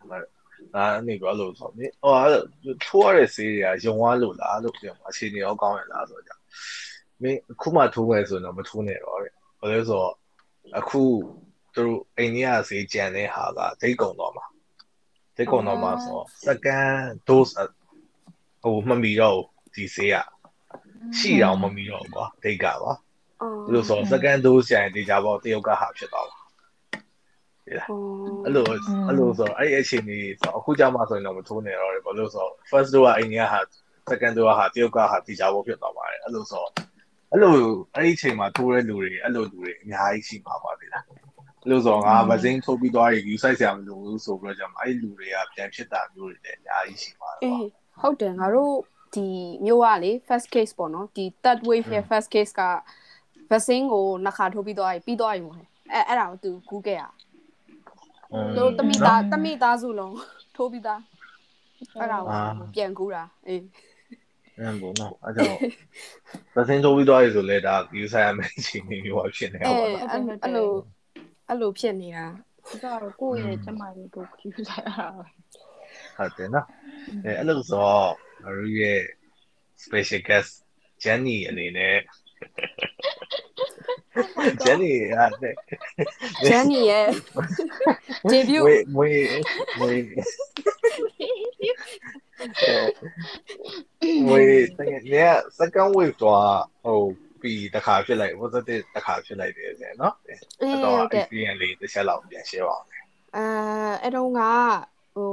ငါအနေကလို့ဆိုမင်းဟိုထိုးရတဲ့ဆေးတွေကယုံသွားလို့လားလို့ပြောအခြေအနေရောကောင်းရလားဆိုတော့မင်းအခုမှထိုးမယ်ဆိုရင်တော့မထိုးနဲ့တော့တဲ့ဘာလဲဆိုတော့အခုသူတို့အိန္ဒိယဈေးကြံတဲ့ဟာကဒိတ်ကုံတော့မှာ ဒိတ်ကုံတော့မှာဆို second dose ဟိုမမီတော့ဒီဈေးကရှိတော့မမီတော့ကွာဒိတ်ကပါအဲ့လိုဆို second dose ကျရင်ဒီကြပေါ့တရုတ်ကဟာဖြစ်သွားပါအဲ့လိုအဲ့လိုဆိုအဲ့ဒီအချိန်ကြီးဆိုအခုကြမှာဆိုရင်တော့မထိုးနေတော့တယ်ဘာလို့ဆို first dose ကအိန္ဒိယဟာ second dose ဟာတရုတ်ကဟာဒီကြပေါ့ဖြစ်သွားပါတယ်အဲ့လိုဆိုအဲ့လိုအဲ့ဒီအချိန်မှာထိုးတဲ့လူတွေအဲ့လိုလူတွေအများကြီးရှိမှာပါလေလားအဲ့ လိုဆိုငါဗဇင်းထိုးပြီးသွားရင် view site ဆရာမလို့ဆိုပြီးတော့ကြမှာအဲ့ဒီလူတွေကပြန်ဖြစ်တာမျိုးတွေလည်းအများကြီးရှိပါတော့အေးဟုတ်တယ်ငါတို့ဒီမျိုးကလေ first case ပေါ့နော်ဒီ third wave ရဲ့ first case က vaccine ကိုနှစ်ခါထိုးပြီးသွားပြီပြီးသွားပြီမို့အဲအဲ့ဒါကိုသူ Google ရတို့တမိသားတမိသားစုလုံးထိုးပြီးသားအဲ့ဒါကိုပြန်ကူးတာအေးအဲ့ပေါ့နော်အဲ့ကြောင့်သစင်းထိုးပြီးသွားပြီဆိုလဲဒါ view ဆိုင်ရမယ့်အချိန်မျိုးဖြစ်နေပါတော့အဲ့လို အဲ့လိုဖြစ်နေတာဒီကတော့ကိုယ့်ရဲ့ကျမကြီးကိုကြည့်စားရတာဟုတ်တယ်နော်အဲအဲ့လိုဆိုတော့ရူရဲ့ special guest Jenny အနေနဲ့ Jenny ရတယ် Jenny ရဲ့ debut ဝေးဝေးဝေးဝေး second wave တော့ဟို ပြီးတခါဖြစ်လိုက် positive တခါဖြစ်လိုက်တယ်ဆိုနော်အဲ့တော့ experience လေးတစ်ချက်လောက်ပြန် share ပါအောင်အဲအဲ့တော့ကဟို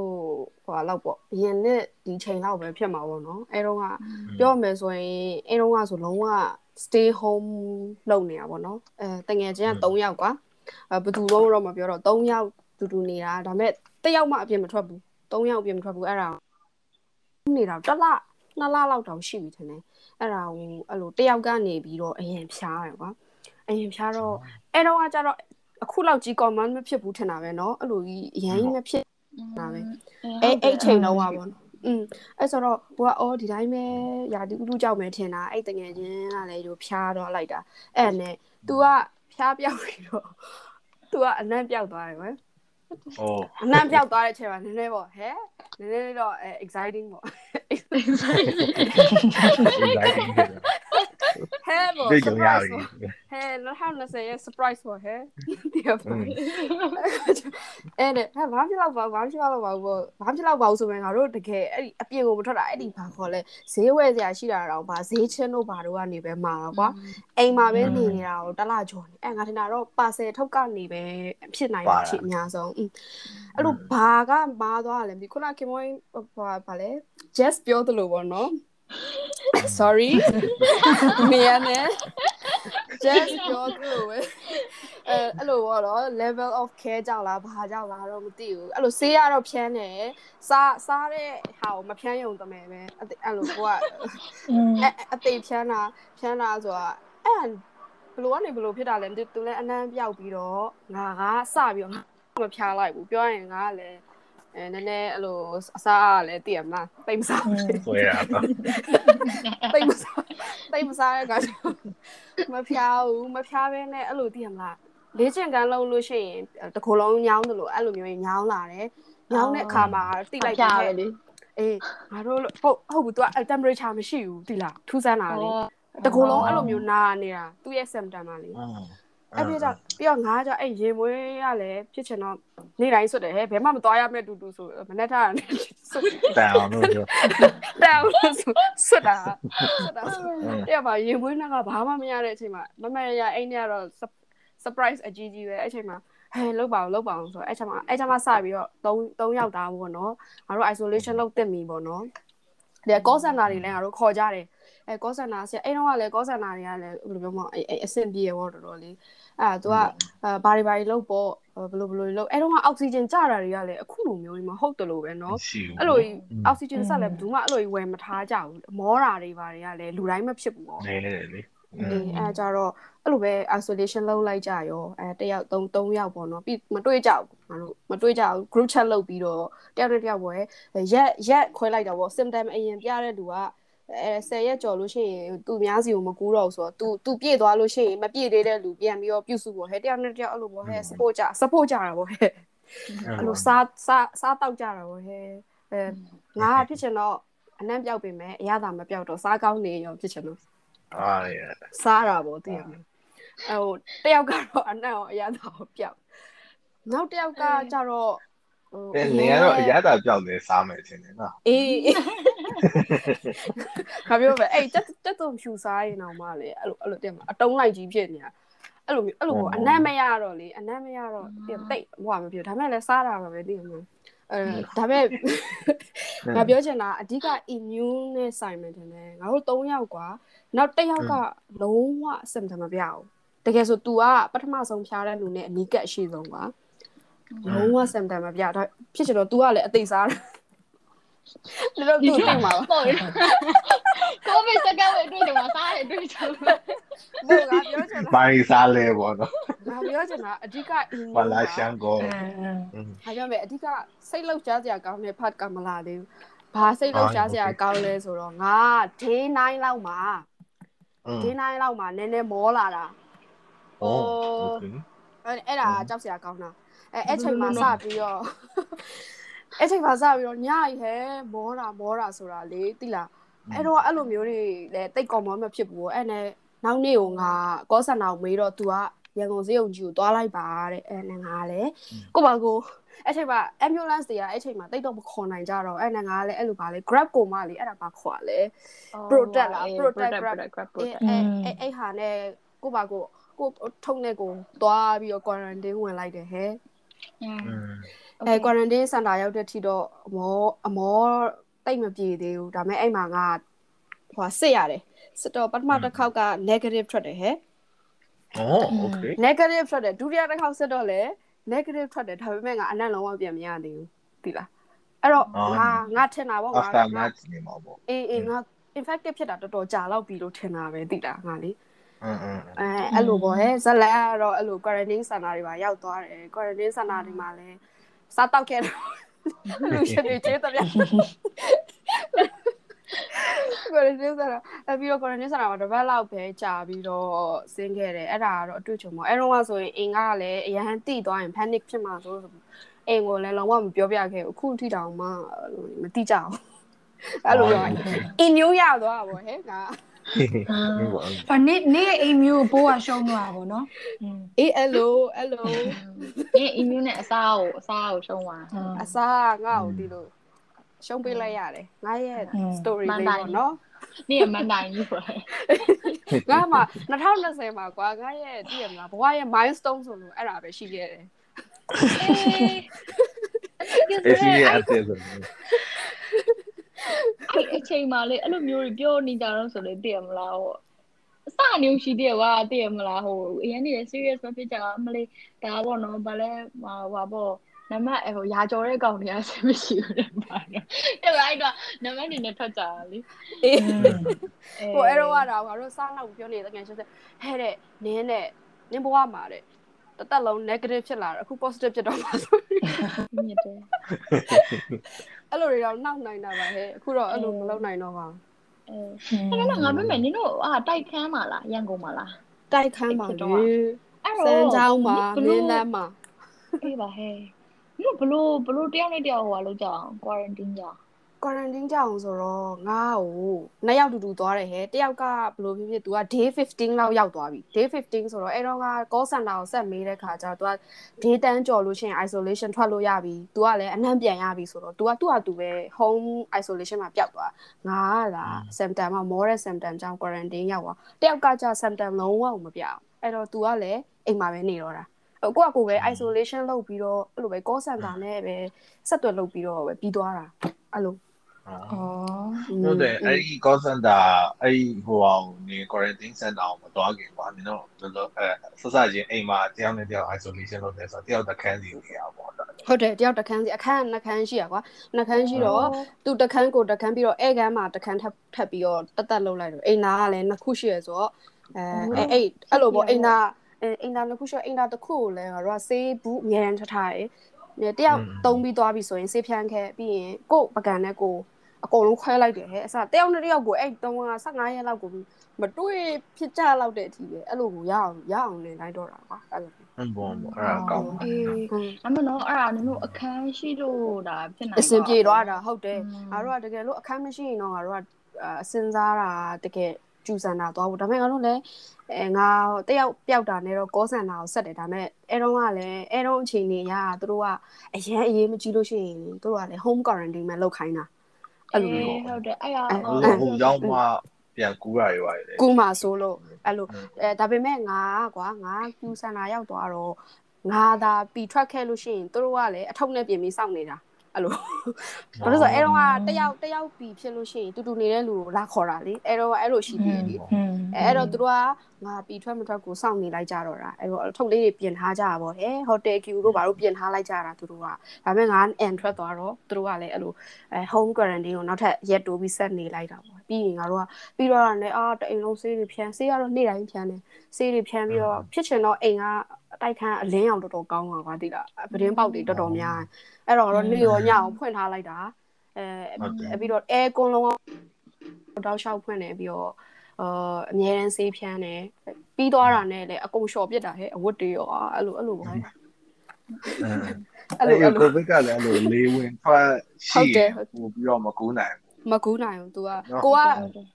ဟိုလောက်ပေါ့အရင်နဲ့ဒီချိန်လောက်ပဲဖြစ်မှာပေါ့နော်အဲ့တော့ကပြောမယ်ဆိုရင်အဲ့တော့ကဆိုလုံးဝ stay home လုပ်နေတာပေါ့နော်အဲတငယ်ချင်းက3ယောက်ကွာအဲဘယ်သူတော့တော့မပြောတော့3ယောက်တူတူနေတာဒါပေမဲ့တစ်ယောက်မှအပြင်မထွက်ဘူး3ယောက်အပြင်မထွက်ဘူးအဲ့ဒါနေတာတစ်လနှစ်လလောက်တောင်ရှိပြီထင်တယ် အဲ့ဒါကိုအဲ့လိုတယောက်ကနေပြီးတော့အရင်ဖြားတယ်ကွာအရင်ဖြားတော့အဲ့တော့ကကြတော့အခုလောက်ကြီး command မဖြစ်ဘူးထင်တာပဲเนาะအဲ့လိုကြီးအရင်မဖြစ်တာပဲအဲ့အဲ့ချိန်တော့ပါဘောอืมအဲ့ဆိုတော့ဘိုးကအော်ဒီတိုင်းပဲရာဒီဥတုကြောက်မယ်ထင်တာအဲ့တငယ်ချင်းကလည်းတို့ဖြားတော့လိုက်တာအဲ့နဲ့ तू ကဖြားပြောက်ပြီးတော့ तू ကအနံ့ပြောက်သွားတယ်ကွယ် โอ้အနံ့ပြောက်သွားတဲ့ချိန်မှာနည်းနည်းပေါ့ဟဲ့နည်းနည်းတော့ exciting ပေါ့ exciting ဟဲပေါ့တွေ့ကြုံရပြီဟဲ2020ရဲ့ surprise ပေါ့ဟဲ့ဒီကအဲ့ဒါဘာဖြစ်တော့ဘာဘာဖြစ်တော့ဘာဘောဘာဖြစ်တော့ဘာဆိုရင်ငါတို့တကယ်အဲ့ဒီအပြင်ကိုမထွက်တာအဲ့ဒီဘာခေါ်လဲဈေးဝယ်စရာရှိတာတော့ဘာဈေးချင်းတို့ဘာတို့ကနေပဲမှာတော့ကွာအိမ်မှာပဲနေနေတာကိုတလားကြော်နေအဲ့ငါထင်တာတော့ပါဆယ်ထုတ်ကနေပဲဖြစ်နိုင်တာဖြစ်အများဆုံးအဲ့လိုဘာကမားသွားတယ်မသိခုနခင်မွေးဘာဘာလဲ just ပြောသလိုပေါ့နော် sorry မြန်နေ just ပြောသလိုပဲအဲအဲ့လိုပေါ့နော် level of care ကြောင့်လားဘာကြောင့်လားတော့မသိဘူးအဲ့လိုဆေးရတော့ဖြန်းတယ်စားစားတဲ့ဟာကိုမဖြန်းရုံတမယ်ပဲအဲ့လိုကိုကအသေးဖြန်းတာဖြန်းတာဆိုတာအဲ့ဘလို့ကနေဘလို့ဖြစ်တာလဲသူလည်းအနမ်းပြောက်ပြီးတော့ငါကစပြီးတော့မဖြားလိုက်ဘူးပြောရင်ငါကလည်း အဲနည်းနည်းအဲ့လိုအစားလည်းတည်ရမလားတိတ်မစားဘူးဆွဲရတော့တိတ်မစားတိတ်မစားတဲ့ကမဖျားဘူးမဖျားဘဲနဲ့အဲ့လိုတည်ရမလားလေးချင်ကန်လုံးလို့ရှိရင်တခုလုံးညောင်းတယ်လို့အဲ့လိုမျိုးညောင်းလာတယ်ညောင်းတဲ့အခါမှာတိလိုက်တယ်လေအေးငါတို့ဟုတ်ဟုတ်ဘူး तू က temperature မရှိဘူးတိလားထူးဆန်းတာလေတကူလုံးအဲ့လိုမျိုးနာနေတာသူ့ရဲ့ symptom ပါလေ အဲ့ပြတော့ပြီးတော့ငါကအဲ့ရေမွေးရလဲဖြစ်ချင်တော့နေ့တိုင်းဆွတ်တယ်ဟဲ့ဘယ်မှမသွားရမဲ့တူတူဆိုမနေ့ထားဆွတ်တန်အောင်လို့ပြောတန်အောင်လို့ဆွတ်တာဆွတ်တာအဲ့မှာရေမွေးနာကဘာမှမရတဲ့အချိန်မှာမမရအိမ်ထဲကတော့ surprise အကြီးကြီးပဲအဲ့ချိန်မှာဟဲ့လောက်ပါအောင်လောက်ပါအောင်ဆိုတော့အဲ့ချိန်မှာအဲ့ချိန်မှာစပြီးတော့3 3ယောက်သားပေါ့နော်ငါတို့ isolation လုပ်တက်ပြီပေါ့နော်ဒီ call center တွေလည်းငါတို့ခေါ်ကြတယ် အဲ call center ဆရာအဲ့တော့ကလည်း call center တွေကလည်းဘယ်လိုပြောမလဲအဲအဆင်ပြေရောတော်တော်လေးအဲသူကဘာတွေဘာတွေလုပ်ပေါ့ဘယ်လိုဘယ်လိုလုပ်အဲ့တော့ကအောက်ဆီဂျင်ကျတာတွေကလည်းအခုလိုမျိုးတွေမဟုတ်တလို့ပဲเนาะအဲ့လိုအောက်ဆီဂျင်ဆက်လည်းဘယ်သူမှအဲ့လိုဝယ်မထားကြဘူးမောတာတွေဘာတွေကလည်းလူတိုင်းမဖြစ်ဘူးပေါ့နေတယ်လေအဲအဲကြတော့အဲ့လိုပဲ isolation လုပ်လိုက်ကြရောအဲတယောက်၃၃ယောက်ပေါ့နော်ပြီးမတွေ့ကြဘူးငါတို့မတွေ့ကြဘူး group chat လုပ်ပြီးတော့တယောက်တယောက်ပေါ့ရက်ရက်ခွဲလိုက်တာပေါ့ symptom အရင်ပြတဲ့လူက အဲ10ရက်ကြော်လို့ရှိရင်သူများစီကိုမကူးတော့ဘူးဆိုတော့ तू तू ပြည့်သွားလို့ရှိရင်မပြည့်သေးတဲ့လူပြန်ပြီးတော့ပြုစုဖို့ဟဲ့တယောက်နဲ့တယောက်အဲ့လိုပေါ့ဟဲ့ support ကြ support ကြတာပေါ့ဟဲ့အဲ့လိုစားစားစားတောက်ကြတာပေါ့ဟဲ့အဲငါဖြစ်ချင်တော့အနံ့ပြောက်ပြင်မယ်အရသာမပြောက်တော့စားကောင်းနေရောဖြစ်ချင်တော့အာရစားတာပေါ့သိရမလားအဲဟိုတယောက်ကတော့အနံ့ရောအရသာကိုပြောက်နောက်တယောက်ကကြတော့အဲနေရတော့အရသာပြောက်နေစားမယ်ထင်တယ်နော်အေး ခါပြောပဲအဲ့တက်တက်တုံဖြူစားရင်တော့မှလေအဲ့လိုအဲ့လိုတင်မအတုံးလိုက်ကြီးဖြစ်နေတာအဲ့လိုမျိုးအဲ့လိုအနမ်းမရတော့လေအနမ်းမရတော့တိတ်ဟိုကမပြောဒါမဲ့လည်းစားတာပဲပဲသိရမလားအဲဒါပေမဲ့ငါပြောချင်တာအဓိက immune နဲ့ဆိုင်မယ်တင်တယ်ငါတို့၃ယောက်ကွာနောက်တစ်ယောက်ကလုံးဝ symptom မပြဘူးတကယ်ဆို तू ကပထမဆုံးဖျားတဲ့လူနဲ့အနီးကပ်အရှိဆုံးကွာလုံးဝ symptom မပြဒါဖြစ်ချင်တော့ तू ကလည်းအသိစားတယ် တို့သူတင်မှာပေါ့ကိုဗစ်စကားဝယ်တွေ့တယ်မှာစားတယ်တွေ့ချင်တယ်ဘူးငါပြောချင်တာမိုင်းစားလဲပေါ့နော်ငါပြောချင်တာအဓိကမလာရှန်ကောဟာကြောင့်ပဲအဓိကစိတ်လောက်ကြားစရာကောင်းတဲ့ part ကမလာသေးဘူးဘာစိတ်လောက်ရှားစရာကောင်းလဲဆိုတော့ငါ day 9လောက်မှာ day 9လောက်မှာနည်းနည်းမောလာတာဟောအဲ့အဲ့ဒါကြောက်စရာကောင်းတာအဲ့အဲ့ချိန်မှာစပြီးတော့ အဲ့ချိန်မှာစပြီးတော့ညကြီးဟဲမောတာမောတာဆိုတာလေတိလားအဲ့တော့အဲ့လိုမျိုးတွေလည်းတိတ်ကော်မောမဖြစ်ဘူးအဲ့နဲ့နောက်နေ့ကိုငါကောဆန်နာကိုမေးတော့ तू ကရန်ကုန်စေးုံကြီးကိုသွားလိုက်ပါတဲ့အဲ့နဲ့ငါလည်းကိုပါကိုအဲ့ချိန်မှာ ambulance တွေကအဲ့ချိန်မှာတိတ်တော့မခေါ်နိုင်ကြတော့အဲ့နဲ့ငါလည်းအဲ့လိုပါလေ grab ကိုမှလေအဲ့ဒါပါခေါ်လဲ protect လား protect grab အဲ့အဲ့အဲ့ဟာနဲ့ကိုပါကိုကိုထုံနဲ့ကိုသွားပြီးတော့ quarantine ဝင်လိုက်တယ်ဟဲ့ အဲ quarantine center ရောက်တဲ့အထိတော့အမောအမောတိတ်မပြေသေးဘူးဒါပေမဲ့အဲ့မှာငါဟိုစစ်ရတယ်စစ်တော့ပထမတစ်ခေါက်က negative ထွက်တယ်ဟဲ့အော် okay negative ထွက်တယ်ဒုတိယတစ်ခေါက်စစ်တော့လေ negative ထွက်တယ်ဒါပေမဲ့ငါအနက်လုံးဝပြန်မရသေးဘူးဒီလားအဲ့တော့ငါငါထင်တာပေါ့ငါ after match နေမှာပေါ့အေးအေးငါ infective ဖြစ်တာတော်တော်ကြာလောက်ပြီလို့ထင်တာပဲသိလားငါလေအဲအဲ့လိုပေါ့ဟဲ့ဇက်လက်ကတော့အဲ့လို quarantine center တွေပါရောက်သွားတယ် quarantine center တွေမှာလည်း စားတောက်ခဲ့တယ်လူရှင်တွေကျေးတယ်ဗျာ quarantine center အပြီးတော့ quarantine center မှာတစ်ပတ်လောက်ပဲကြာပြီးတော့ဆင်းခဲ့တယ်အဲ့ဒါကတော့အတွေ့အကြုံပေါ့အဲ့တော့ကဆိုရင်အင်ကလည်းအရန်တိသွားရင် panic ဖြစ်မှာဆိုအိမ်ကိုလည်းလုံးဝမပြောပြခဲ့ဘူးအခုထိတောင်မှမတိကြဘူးအဲ့လိုရောအင်းညိုးရသွားပါဘောဟဲ့ငါ အာနေ့နေ့အိမ်မျိုးပိုးကရှုံးသွားပါတော့အေးအဲ့လိုအဲ့လိုနေ့အိမ်မျိုးနဲ့အစားကိုအစားကိုရှုံးသွားအစားငါ့ကိုဒီလိုရှုံးပေးလိုက်ရတယ်ငါရဲ့ story လေးပေါ့နော်နေ့အမှန်တိုင်းကြီးပေါ့ငါမှ2020မှာကွာငါရဲ့တည်ရမလားဘဝရဲ့ milestone ဆိုလို့အဲ့ဒါပဲရှိခဲ့တယ်အေးရှိရအတဲ့ဆို အဲ့အချိန်မှလေအဲ့လိုမျိုးပြောနေကြတော့ဆိုလေတည်ရမလားဟိုအစနေရှိတယ်ကွာတည်ရမလားဟိုအရင်နေ serious မဖြစ်ကြအောင်မလေးဒါပေါ့နော်ဗာလဲဟိုပေါ့နံပါတ်ဟိုရာကျော်တဲ့ကောင်တွေကဆင်မရှိဘူးလေပါတော့အဲ့ဒါအဲ့တော့နံပါတ်နေနဲ့ထွက်ကြတာလေအေးဟိုအဲ့တော့ကတော့ငါတို့စားနောက်ပြောနေတဲ့တကယ်ချင်းဟဲ့တဲ့နင်းနဲ့နင်းဘဝမှာတဲ့တသက်လုံး negative ဖြစ်လာတော့အခု positive ဖြစ်တော့မှာဆိုမြစ်တယ် အဲ့လိုတွေတော့နောက်နိုင်တာပါဟဲ့အခုတော့အဲ့လိုမလုပ်နိုင်တော့ပါအဲအဲ့တော့ငါမမေနင်တို့အာတိုက်ခန်းမှာလားရန်ကုန်မှာလားတိုက်ခန်းမှာလေအဲ့တော့စမ်းချောင်းမှာမင်းလမ်းမှာအေးပါဟဲ့ဘလို့ဘလို့တယောက်နဲ့တယောက်ဟိုဟာလောက်ကြအောင် quarantine ကြအောင် quarantine ကြအောင်ဆိုတော့ငါ့ကိုနှစ်ယောက်တူတူသွားတယ်ဟဲ့တယောက်ကဘယ်လိုဖြစ်ဖြစ် तू က day 15လောက်ရောက်သွားပြီ day 15ဆိုတော့အဲ့တော့က call center ကိုဆက်မေးတဲ့ခါကျတော့ तू က day တန်းကျော်လို့ရှိရင် isolation ထွက်လို့ရပြီ तू ကလည်းအနှံ့ပြန်ရပြီဆိုတော့ तू ကသူ့ဟာ तू ပဲ home isolation မှာပျောက်သွားငါကလား symptom မှာ more symptom ကြောင့် quarantine ရောက်သွားတယောက်ကကျ symptom လုံးဝမပြောင်းအဲ့တော့ तू ကလည်းအိမ်မှာပဲနေတော့တာကိုကကိုပဲ isolation လုပ်ပြီးတော့အဲ့လိုပဲ call center နဲ့ပဲဆက်သွယ်လုပ်ပြီးတော့ပဲပြီးသွားတာအဲ့လို ဟုတ်တယ်အဲ့ဒီ call center အဲ့ဒီဟိုအောင်နေ quarantine center အောင်မသွားခင်ကွာနင်တို့ဘယ်လိုအဲဆက်စချင်းအိမ်မှာတယောက်နဲ့တယောက် isolation လုပ်တယ်ဆိုတော့တယောက်တခန်းစီနေရပါဘောဟုတ်တယ်တယောက်တခန်းစီအခန်းနှစ်ခန်းရှိရကွာနှစ်ခန်းရှိတော့သူတခန်းကိုတခန်းပြီးတော့အဲခန်းမှာတခန်းထပ်ထပ်ပြီးတော့တက်တက်လုပ်လိုက်တော့အိမ်သားကလည်းနှစ်ခုရှိရဆိုတော့အဲအဲ့အဲ့လိုပေါ့အိမ်သားအဲအိမ်သာတစ်ခုရှော့အိမ်သာတစ်ခုကိုလည်းငါတို့ကဆေးဘူးအများတန်းထထားတယ်တယောက်တုံးပြီးသွားပြီဆိုရင်ဆေးဖြန်းခဲ့ပြီးရင်ကို့ပကံနဲ့ကို အကုန်လုံးခွဲလိုက်တယ်ဟဲ့အစတယောက်နဲ့တယောက်ကိုအဲ့တုံးက15ရက်လောက်ကိုမတွေ့ဖြစ်ကြလောက်တဲ့အထိပဲအဲ့လိုကိုရအောင်ရအောင်နေလိုက်တော့တာကွာအဲ့လိုဟုတ်ပါဘူးအဲ့ဒါကောင်းပါအေးအမနော်အဲ့ဒါနင်တို့အခန်းရှိလို့ဒါဖြစ်နိုင်အဆင်ပြေတော့တာဟုတ်တယ်ငါတို့ကတကယ်လို့အခန်းမရှိရင်တော့ငါတို့ကအစင်စားတာတကယ်ကျူဆန်တာသွားဖို့ဒါပေမဲ့ငါတို့လည်းအဲငါတယောက်ပျောက်တာနဲ့တော့ကောဆန်တာကိုဆက်တယ်ဒါပေမဲ့အဲတော့ကလည်းအဲတော့အချိန်နေရသူတို့ကအရန်အေးမကြည့်လို့ရှိရင်သူတို့ကလည်း home quarantine မှာလောက်ခိုင်းတာ အဲ့လိုမျိုးဟုတ်တယ်အဲ့ရဟိုကြောင့်မှပြန်ကူးရရွာရကူးမှာဆိုလို့အဲ့လိုအဲဒါပေမဲ့ငါကွာငါကျူဆန်တာရောက်သွားတော့ငါသာပီထွက်ခဲ့လို့ရှိရင်သူတို့ကလည်းအထုပ်နဲ့ပြင်ပြီးစောင့်နေတာ အဲ့လိုဘာလို့ဆိုအဲ့တော့ကတယောက်တယောက်ပြီဖြစ်လို့ရှိရင်တူတူနေတဲ့လူကိုလာခေါ်တာလေအဲ့တော့အဲ့လိုရှိသေးတယ်အဲ့တော့သူတို့ကငါပြီထွက်မထွက်ကိုစောင့်နေလိုက်ကြတော့တာအဲ့တော့ထုတ်လေးတွေပြင်ထားကြတာပေါ့ဟဲဟိုတယ်ကျူတို့ဘာလို့ပြင်ထားလိုက်ကြတာသူတို့ကဒါပေမဲ့ငါအန်ထွက်သွားတော့သူတို့ကလည်းအဲ့လိုအဲ home quarantine ကိုနောက်ထပ်ရက်တိုးပြီးဆက်နေလိုက်တာပေါ့ပြီးရင်ငါတို့ကပြီးတော့လည်းအာတအိမ်လုံးဆေးတွေဖြန်းဆေးကတော့နေ့တိုင်းဖြန်းတယ်ဆေးတွေဖြန်းပြီးတော့ဖြစ်ချင်တော့အိမ်ကအတိုက်ခန်းအလင်းအောင်တော်တော်ကောင်းတာကွာသိလားပဒင်းပေါက်တွေတော်တော်များအဲ့တော့နေရောညအောင်ဖွင့်ထားလိုက်တာအဲပြီးတော့အဲကွန်လုံးတောက်လျှောက်ဖွင့်နေပြီးတော့အာအများရန်ဆေးဖြန်းတယ်ပြီးသွားတာနဲ့လည်းအကုန်လျှော်ပြစ်တာဟဲ့အဝတ်တွေရောအဲ့လိုအဲ့လိုပါအဲ့လိုအဲ့လိုကိုဗစ်ကလည်းအဲ့လိုလေးဝင်ထွက်ရှိတယ်ပို့ပြီးတော့မကူးနိုင် မကူးနိုင်ဘူး तू ကကိုက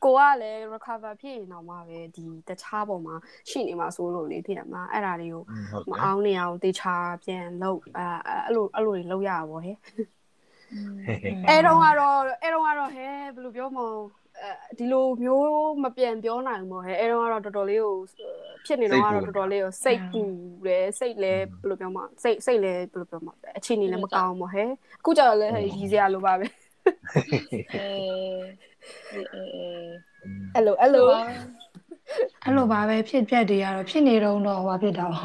ကိုကလည်း recover ဖြစ်ရင်တော့မှပဲဒီတခြားပုံမှာရှိနေမှာဆိုလို့လေဖြစ်ရမှာအဲ့ဒါလေးကိုမအောင်နေအောင်တေချာပြန်လုပ်အဲအဲ့လိုအဲ့လိုတွေလုပ်ရပါဘောဟဲ့အဲ့တော့ကတော့အဲ့တော့ကတော့ဟဲ့ဘယ်လိုပြောမလဲဒီလိုမျိုးမပြန်ပြောနိုင်ဘူးဟဲ့အဲ့တော့ကတော့တော်တော်လေးကိုဖြစ်နေတော့ကတော့တော်တော်လေးကိုစိတ်ပူတယ်စိတ်လည်းဘယ်လိုပြောမလဲစိတ်စိတ်လည်းဘယ်လိုပြောမလဲအခြေအနေလည်းမကောင်းဘူးဟဲ့အခုကျတော့လည်းရည်စရာလိုပါပဲ အဲ့လိုအဲ့လိုအဲ့လိုပါပဲဖြစ်ပြက်တွေကတော့ဖြစ်နေတော့တော့ဟောဖြစ်တာပါ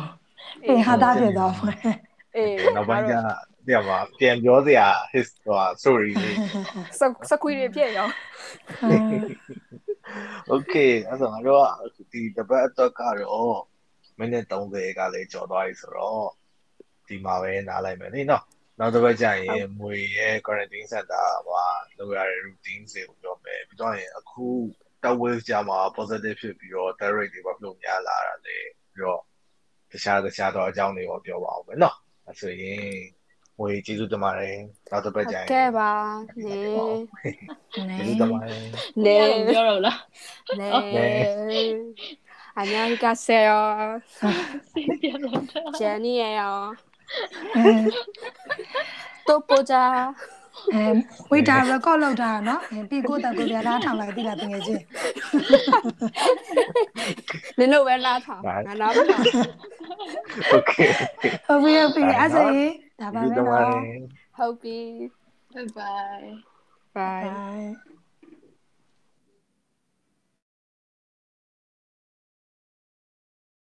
အေးဟာတာဖြစ်သွားပါအေးနောက်ပိုင်းကျတဲ့မှာပြန်ပြောစရာ his ဟို story လေးစကွီတွေဖြစ်ရော Okay အဲ့တော့ငါတို့ကဒီတပတ်အတွက်ကတော့မိနစ်30ကလည်းကြော်သွားပြီဆိုတော့ဒီမှာပဲနားလိုက်မယ်နိနော် နောက်တစ်ပတ်ကျရင်မွေရဲ့ quarantine center မှာလုပ်ရတဲ့ routine တွေကိုပြောမယ်ပြီးတော့ရင်အခု top wave ကြမှာ positive ဖြစ်ပြီးတော့ death rate တွေပါပြုံများလာတာလေပြီးတော့တခြားတခြားတော့အကြောင်းတွေရောပြောပါအောင်မယ်နော်အဲဆိုရင်မွေကျေးဇူးတင်ပါတယ်နောက်တစ်ပတ်ကျရင်ကဲပါနေကျေးဇူးတင်ပါတယ်နေပြောရလားနေ안녕히가세요 제니예요 တော့ပိုကြအဲဝေတာ record လုပ်တာเนาะပြီးကိုတက်ကိုပြလားထောင်လိုက်ပြီလားတကယ်ချင်းနင်တို့ပဲလားထောင်ငါလားမလား Okay ဟုတ်ပြီဟုတ်ပြီအဲ့ဆိုရင်ဒါပါပဲเนาะဟုတ်ပြီ Bye bye bye